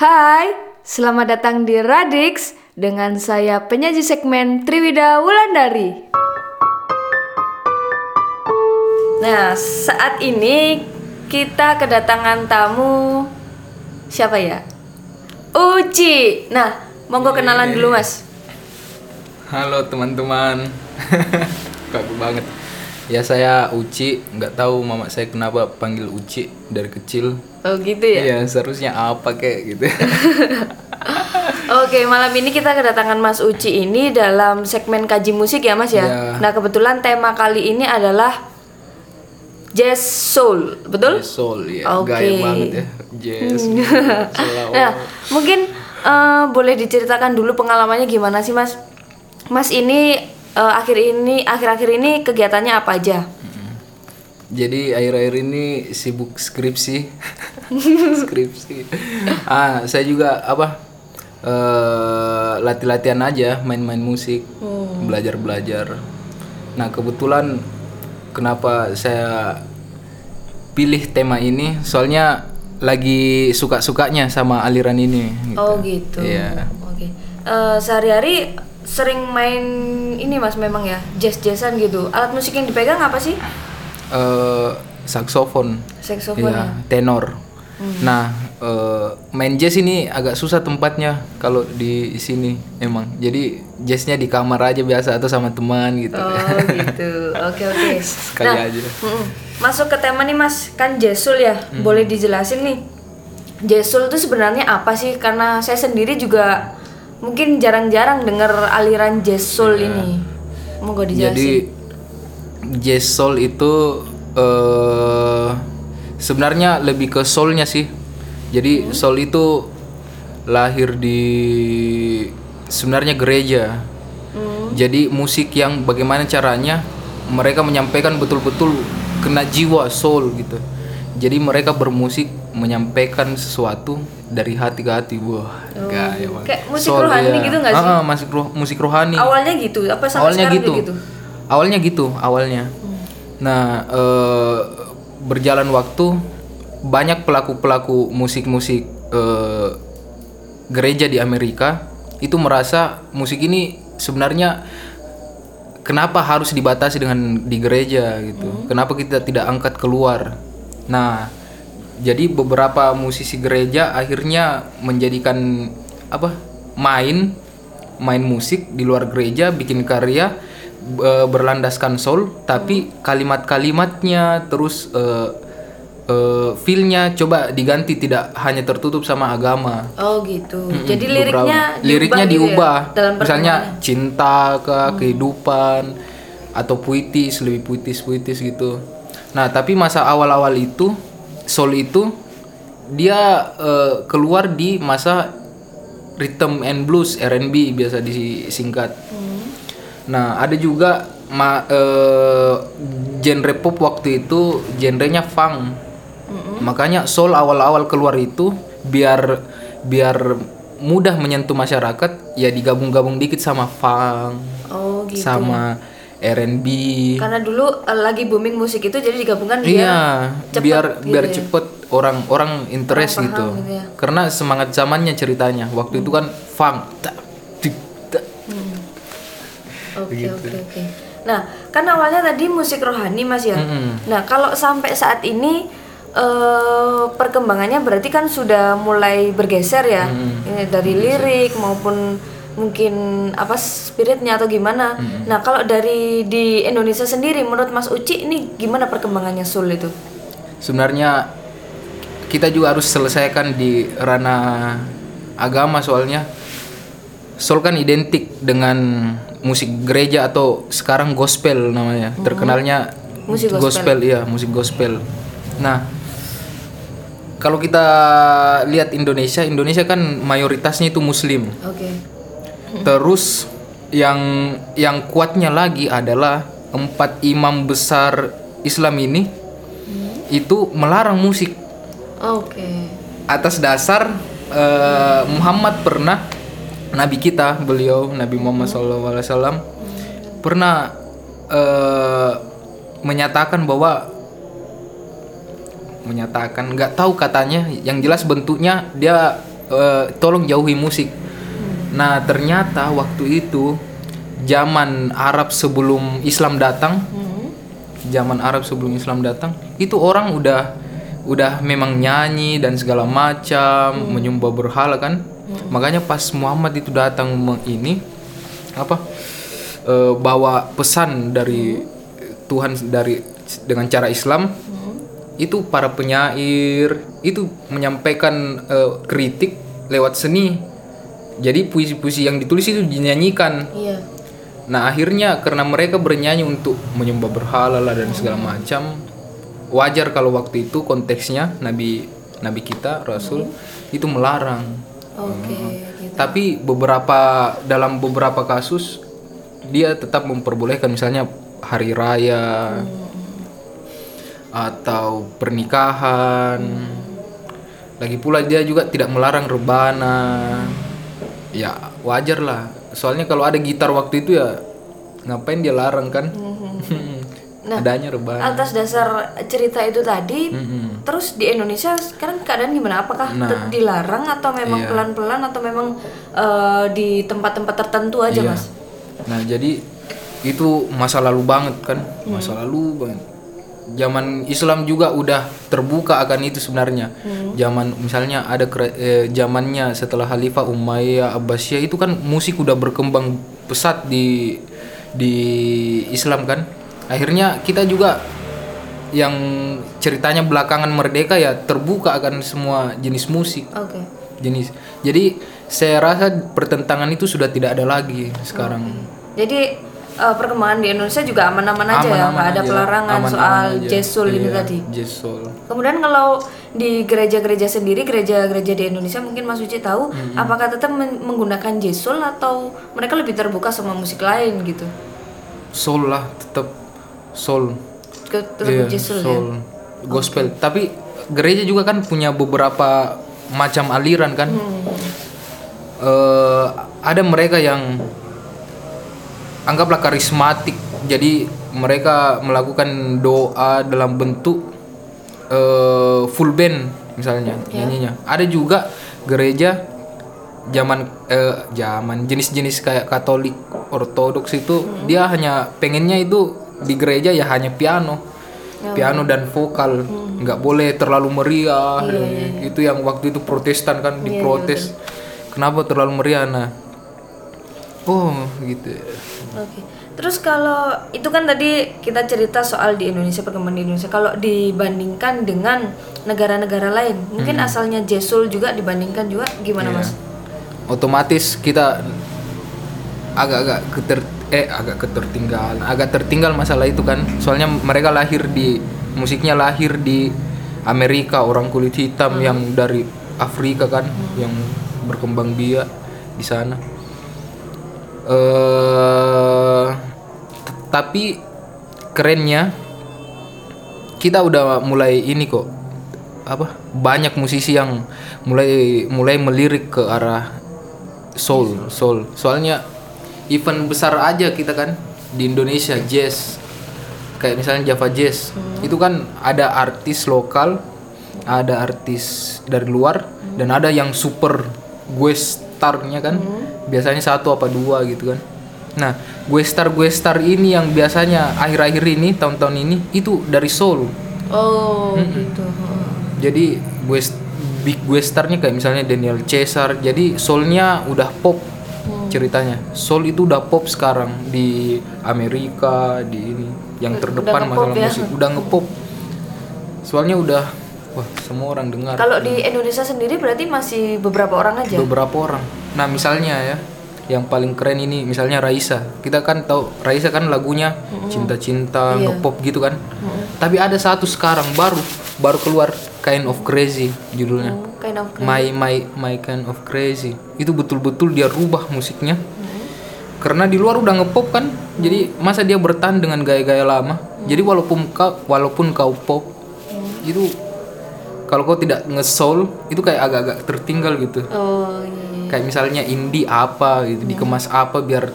Hai, selamat datang di Radix dengan saya penyaji segmen Triwida Wulandari. Nah, saat ini kita kedatangan tamu siapa ya? Uci. Nah, monggo kenalan dulu, Mas. Halo teman-teman, kaku banget. Ya saya Uci, nggak tahu mama saya kenapa panggil Uci dari kecil. Oh, gitu ya. Iya seharusnya apa kayak gitu. Oke, malam ini kita kedatangan Mas Uci ini dalam segmen kaji musik ya, Mas ya. Iya. Nah, kebetulan tema kali ini adalah jazz soul, betul? Jazz soul ya, Oke. gaya banget ya. Jazz. Seolah- Nah, mungkin eh, boleh diceritakan dulu pengalamannya gimana sih, Mas? Mas ini eh, akhir ini akhir-akhir ini kegiatannya apa aja? Jadi akhir-akhir ini sibuk skripsi, skripsi. Ah saya juga apa eh latih-latihan aja, main-main musik, belajar-belajar. Nah kebetulan kenapa saya pilih tema ini, soalnya lagi suka-sukanya sama aliran ini. Gitu. Oh, gitu. Iya. Oke. Eh, sehari-hari sering main ini Mas memang ya, jazz-jazzan gitu. Alat musik yang dipegang apa sih? eh saksofon. Saxophone. Iya, tenor. Nah, eh, main jazz ini agak susah tempatnya kalau di sini emang. Jadi jazznya di kamar aja biasa atau sama teman gitu. Oh gitu, oke oke. Sekali nah, aja. masuk ke tema nih mas, kan jazzul ya, boleh dijelasin nih. Jazzul itu sebenarnya apa sih? Karena saya sendiri juga mungkin jarang-jarang dengar aliran jazzul ini. Monggo dijelasin. Jadi jazz soul itu eh sebenarnya lebih ke soulnya sih. Jadi soul itu lahir di sebenarnya gereja. Jadi musik yang bagaimana caranya mereka menyampaikan betul-betul kena jiwa soul gitu. Jadi mereka bermusik menyampaikan sesuatu dari hati ke hati. Wah, gaya banget. Kayak musik Soul, rohani iya. gitu nggak sih? Ah, ah, musik roh- musik rohani Awalnya gitu, apa sampai awalnya sekarang gitu. gitu? awalnya gitu awalnya nah eh, berjalan waktu banyak pelaku pelaku musik musik eh, gereja di Amerika itu merasa musik ini sebenarnya kenapa harus dibatasi dengan di gereja gitu kenapa kita tidak angkat keluar nah jadi beberapa musisi gereja akhirnya menjadikan apa main main musik di luar gereja bikin karya e, berlandaskan soul tapi kalimat-kalimatnya terus e, e, feel-nya coba diganti tidak hanya tertutup sama agama. Oh gitu. Mm-mm, Jadi beberapa- liriknya liriknya gitu ya, diubah. dalam misalnya cinta ke kehidupan atau puitis lebih puitis puitis gitu nah tapi masa awal-awal itu soul itu dia eh, keluar di masa rhythm and blues R&B biasa disingkat. Nah ada juga ma- eh, genre pop waktu itu genrenya funk. Makanya soul awal-awal keluar itu biar biar mudah menyentuh masyarakat ya digabung-gabung dikit sama funk Oh gitu. sama R&B Karena dulu eh, lagi booming musik itu jadi digabungkan biar iya cepet biar gitu biar ya. cepet orang orang interest Orang gitu paham gitu ya. karena semangat zamannya ceritanya waktu itu kan funk tak. Oke oke oke. Nah kan awalnya tadi musik rohani mas ya. Mm-mm. Nah kalau sampai saat ini eh perkembangannya berarti kan sudah mulai bergeser ya Ini dari lirik maupun mungkin apa spiritnya atau gimana. Nah kalau dari di Indonesia sendiri menurut Mas Uci ini gimana perkembangannya soul itu? sebenarnya kita juga harus selesaikan di ranah agama soalnya soul kan identik dengan musik gereja atau sekarang gospel namanya terkenalnya Musik gospel. iya musik gospel nah kalau kita lihat Indonesia Indonesia kan mayoritasnya itu muslim Oke. Terus yang yang kuatnya lagi adalah empat imam besar Islam ini itu melarang musik Oke. atas dasar eh, Muhammad pernah Nabi kita beliau Nabi Muhammad SAW pernah eh, menyatakan bahwa menyatakan nggak tahu katanya yang jelas bentuknya dia eh, tolong jauhi musik. Nah ternyata waktu itu zaman Arab sebelum Islam datang, zaman Arab sebelum Islam datang, itu orang udah udah memang nyanyi dan segala macam menyembah berhala kan. Makanya pas Muhammad itu datang ini apa eh, bawa pesan dari Tuhan dari dengan cara Islam itu para penyair itu menyampaikan eh, kritik lewat seni jadi puisi-puisi yang ditulis itu dinyanyikan Iya. nah akhirnya karena mereka bernyanyi untuk menyembah berhala lah dan segala macam wajar kalau waktu itu konteksnya nabi nabi kita rasul itu melarang Oke, gitu. tapi beberapa dalam beberapa kasus dia tetap memperbolehkan misalnya hari raya atau pernikahan. Lagi pula dia juga tidak melarang rebana. Ya wajar lah. Soalnya kalau ada gitar waktu itu ya ngapain dia larang kan? Adanya rebana. Atas dasar cerita itu tadi, Mm-mm. terus di Indonesia sekarang keadaan gimana? Apakah Nah. dilarang atau memang Iya. pelan-pelan atau memang eh, di tempat-tempat tertentu aja, Iya. Mas? Nah jadi itu masa lalu banget kan, masa lalu banget. Zaman Islam juga udah terbuka akan itu sebenarnya. Zaman misalnya ada eh, zamannya setelah Khalifah Umayyah Abbasiyah itu kan musik udah berkembang pesat di di Islam kan. Akhirnya kita juga yang ceritanya belakangan merdeka ya terbuka akan semua jenis musik Oke. jenis. Jadi saya rasa pertentangan itu sudah tidak ada lagi sekarang. Jadi eh, perkembangan di Indonesia juga aman-aman aja ya, Aman-aman nggak ada aja, pelarangan aman-aman soal aja. jesul ini Iya, tadi. Jesol. Kemudian kalau di gereja-gereja sendiri, gereja-gereja di Indonesia mungkin Mas Uci tahu, apakah tetap men- menggunakan jesul atau mereka lebih terbuka sama musik lain gitu? Soul lah tetap soul. Tetap Iya, jesul ya. soul. Gospel. Tapi gereja juga kan punya beberapa macam aliran kan. Hmm. Eh, ada mereka yang anggaplah karismatik. Jadi mereka melakukan doa dalam bentuk eh, full band misalnya nyanyinya. Ada juga gereja zaman eh, zaman jenis-jenis kayak Katolik, Ortodoks itu dia hanya pengennya itu di gereja ya hanya piano. Piano dan vokal, nggak boleh terlalu meriah. Itu yang waktu itu Protestan kan diprotes. Kenapa terlalu meriah? Nah, oh gitu. Oke. Terus kalau itu kan tadi kita cerita soal di Indonesia perkembangan di Indonesia. Kalau dibandingkan dengan negara-negara lain, mungkin asalnya jesul juga dibandingkan juga gimana Iya. mas? Otomatis kita agak-agak keter eh agak ketertinggalan, agak tertinggal masalah itu kan. Soalnya mereka lahir di musiknya lahir di Amerika, orang kulit hitam yang dari Afrika kan, yang berkembang biak di sana. Eh tapi kerennya kita udah mulai ini kok. Apa? Banyak musisi yang mulai mulai melirik ke arah soul soul. Soalnya event besar aja kita kan di Indonesia jazz. Kayak misalnya Java Jazz. Itu kan ada artis lokal ada artis dari luar dan ada yang super gue starnya kan biasanya satu apa dua gitu kan nah gue star gue star ini yang biasanya akhir-akhir ini tahun-tahun ini itu dari soul Oh gitu. Oh. jadi gue big gue starnya kayak misalnya Daniel Caesar jadi soulnya udah pop ceritanya soul itu udah pop sekarang di Amerika di ini yang terdepan ngepop masalah ya? musik udah ngepop soalnya udah wah semua orang dengar Kalau di Indonesia sendiri berarti masih beberapa orang aja. beberapa orang nah misalnya ya yang paling keren ini misalnya Raisa. Kita kan tahu Raisa kan lagunya cinta-cinta Iya. ngepop gitu kan. Tapi ada satu sekarang baru baru keluar kind of crazy judulnya. Oh, kind of My My My Kind of Crazy. Itu betul-betul dia rubah musiknya. Karena di luar udah ngepop kan jadi masa dia bertahan dengan gaya-gaya lama. Jadi walaupun kau walaupun kau pop itu kalau kau tidak nge-soul itu kayak agak-agak tertinggal gitu. Oh iya. Iya. kayak misalnya indie apa gitu dikemas apa biar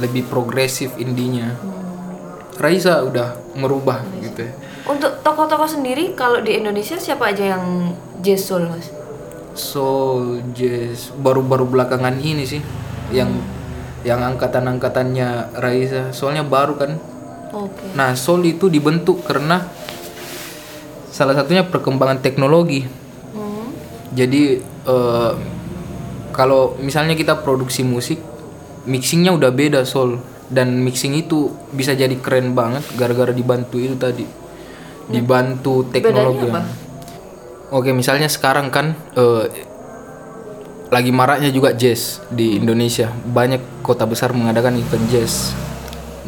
lebih progresif indinya Raisa udah merubah gitu ya Untuk tokoh-tokoh sendiri kalau di Indonesia siapa aja yang jesul mas? soul jazz baru-baru belakangan ini sih yang yang angkatan-angkatannya Raisa soalnya baru kan Oke. nah soul itu dibentuk karena salah satunya perkembangan teknologi Hmm. jadi eh, kalau misalnya kita produksi musik mixingnya udah beda soul dan mixing itu bisa jadi keren banget gara-gara dibantu itu tadi. Dibantu teknologi. oke misalnya sekarang kan eh, lagi maraknya juga jazz di Indonesia. Banyak kota besar mengadakan event jazz.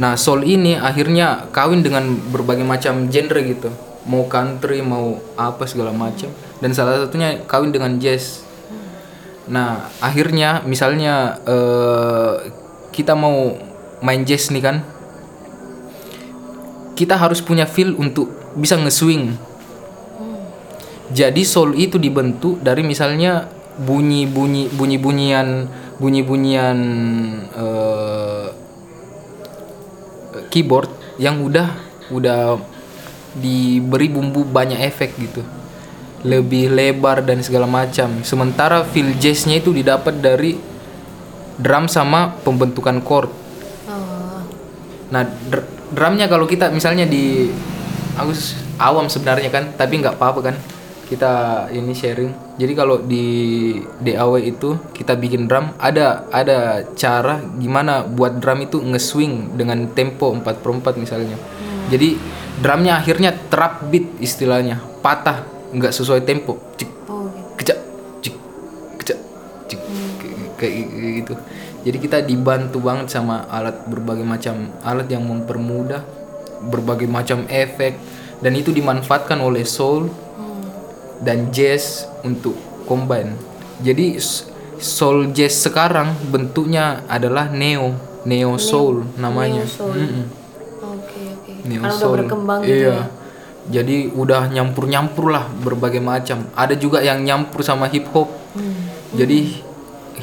Nah soul ini akhirnya kawin dengan berbagai macam genre gitu. Mau country mau apa segala macam. Dan salah satunya kawin dengan jazz nah akhirnya misalnya eh, kita mau main jazz nih kan kita harus punya feel untuk bisa nge-swing jadi soul itu dibentuk dari misalnya bunyi-bunyi bunyi-bunyian bunyi-bunyian eh, keyboard yang udah udah diberi bumbu banyak efek gitu. Lebih lebar dan segala macam. Sementara feel jazznya itu didapat dari drum sama pembentukan chord. Oh. Nah, dr- drumnya kalau kita misalnya di aku awam sebenarnya kan, tapi nggak apa-apa kan. Kita ini sharing. Jadi kalau di DAW itu kita bikin drum, ada ada cara gimana buat drum itu nge-swing dengan tempo 4/4 misalnya. Jadi drumnya akhirnya trap beat istilahnya, patah, nggak sesuai tempo. Cik, Oh, gitu. kecak cik kecak cik kayak- kayak gitu jadi kita dibantu banget sama alat berbagai macam alat yang mempermudah berbagai macam efek dan itu dimanfaatkan oleh soul dan jazz untuk combine jadi soul jazz sekarang bentuknya adalah neo neo soul namanya Neo soul. Oke, oke. Neo Karena udah soul. berkembang gitu iya. ya. Jadi udah nyampur-nyampur lah berbagai macam. Ada juga yang nyampur sama hip hop. Hmm. Jadi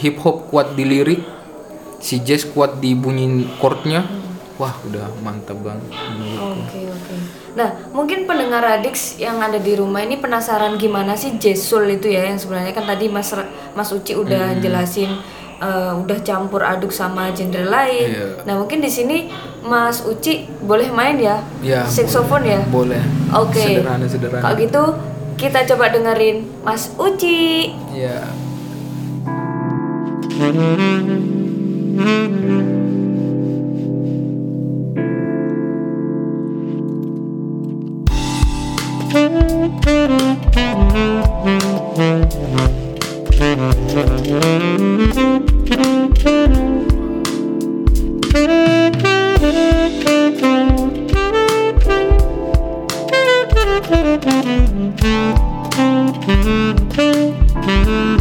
hip hop kuat di lirik, si jazz kuat di bunyi chordnya. Hmm. Wah, udah mantap banget. Oke oke. Nah mungkin pendengar Radix yang ada di rumah ini penasaran gimana sih jazz soul itu ya yang sebenarnya kan tadi Mas Mas Uci udah jelasin eh, udah campur aduk sama genre lain. Iya. Nah mungkin di sini Mas Uci boleh main ya? Ya, Saxophone ya? Boleh. Oke. Sederhana sederhana. Kalau gitu kita coba dengerin Mas Uci. Ya. Nah,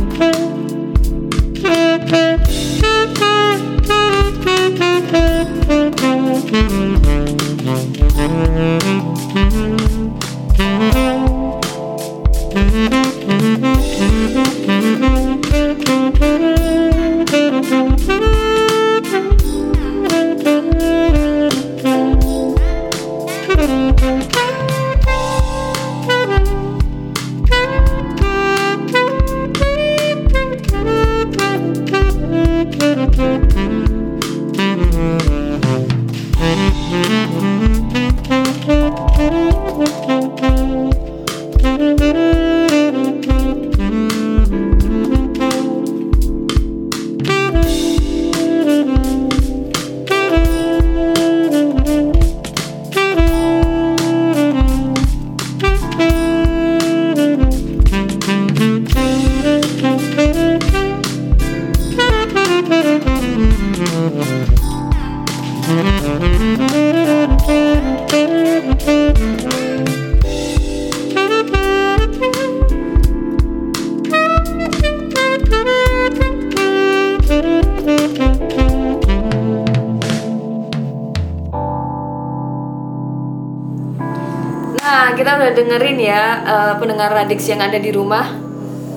eh, pendengar Radix yang ada di rumah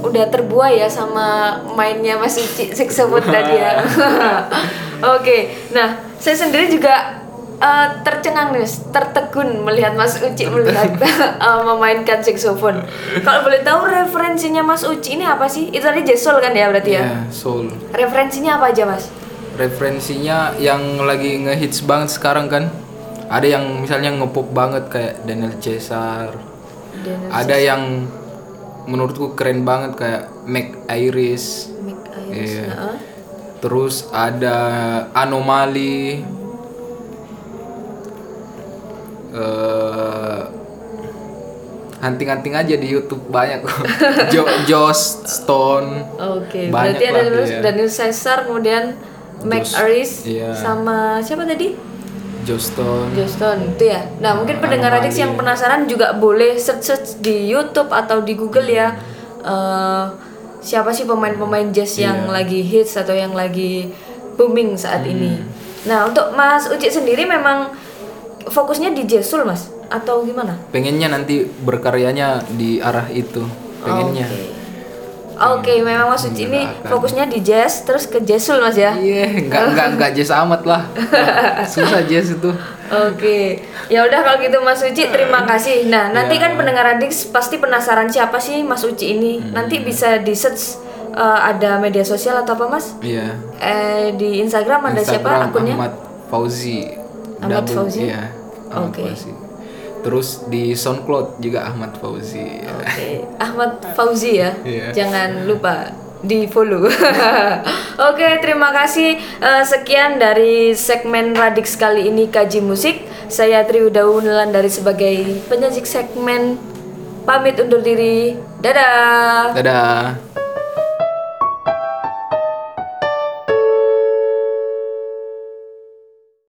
udah terbuai ya sama mainnya Mas Uci saxophone tadi ya. Oke, nah saya sendiri juga eh, tercengang nih, tertegun melihat Mas Uci melihat eh, memainkan saxophone. Kalau boleh tahu referensinya Mas Uci ini apa sih? Itu tadi jazz soul kan ya berarti ya? Iya, soul. Referensinya apa aja Mas? Referensinya yang lagi ngehits banget sekarang kan. Ada yang misalnya ngepop banget kayak Daniel Caesar. Ada yang menurutku keren banget kayak Mac Iris. Mick Iris, Iya. heeh. Terus ada Anomali. Eh hunting-hunting aja di YouTube banyak kok. jo Joss Stone. Oke, Banyak berarti ada. Daniel Caesar, kemudian Mac Aris, iya. sama siapa tadi? Joss Stone. Juston itu ya. Nah mungkin pendengar Anomali. adik yang penasaran juga boleh search search di YouTube atau di Google ya. Eh, siapa sih pemain-pemain jazz yang lagi hits atau yang lagi booming saat ini? Nah untuk Mas Uci sendiri memang fokusnya di jazz soul mas atau gimana? Pengennya nanti berkaryanya di arah itu. Pengennya. Oke, memang Mas Uci ini fokusnya di jazz terus ke jazz soul mas ya. Iya, enggak enggak enggak jazz amat lah. Susah jazz itu. Oke, ya udah kalau gitu Mas Uci terima kasih. Nah nanti Ya. kan pendengar adik pasti penasaran siapa sih Mas Uci ini. Hmm. Nanti bisa di search eh, ada media sosial atau apa Mas? Iya. Eh di Instagram ada siapa Instagram akunnya? Ahmad Fauzi. Ahmad Double- Fauzi? Iya. Oke. Fauzi. Terus di SoundCloud juga Ahmad Fauzi. Oke, Ahmad Fauzi ya. Iya. Jangan lupa di follow. Oke, terima kasih. Eh, sekian dari segmen Radix kali ini kaji musik. Saya Triuda dari sebagai penyaji segmen pamit undur diri. Dadah. Dadah.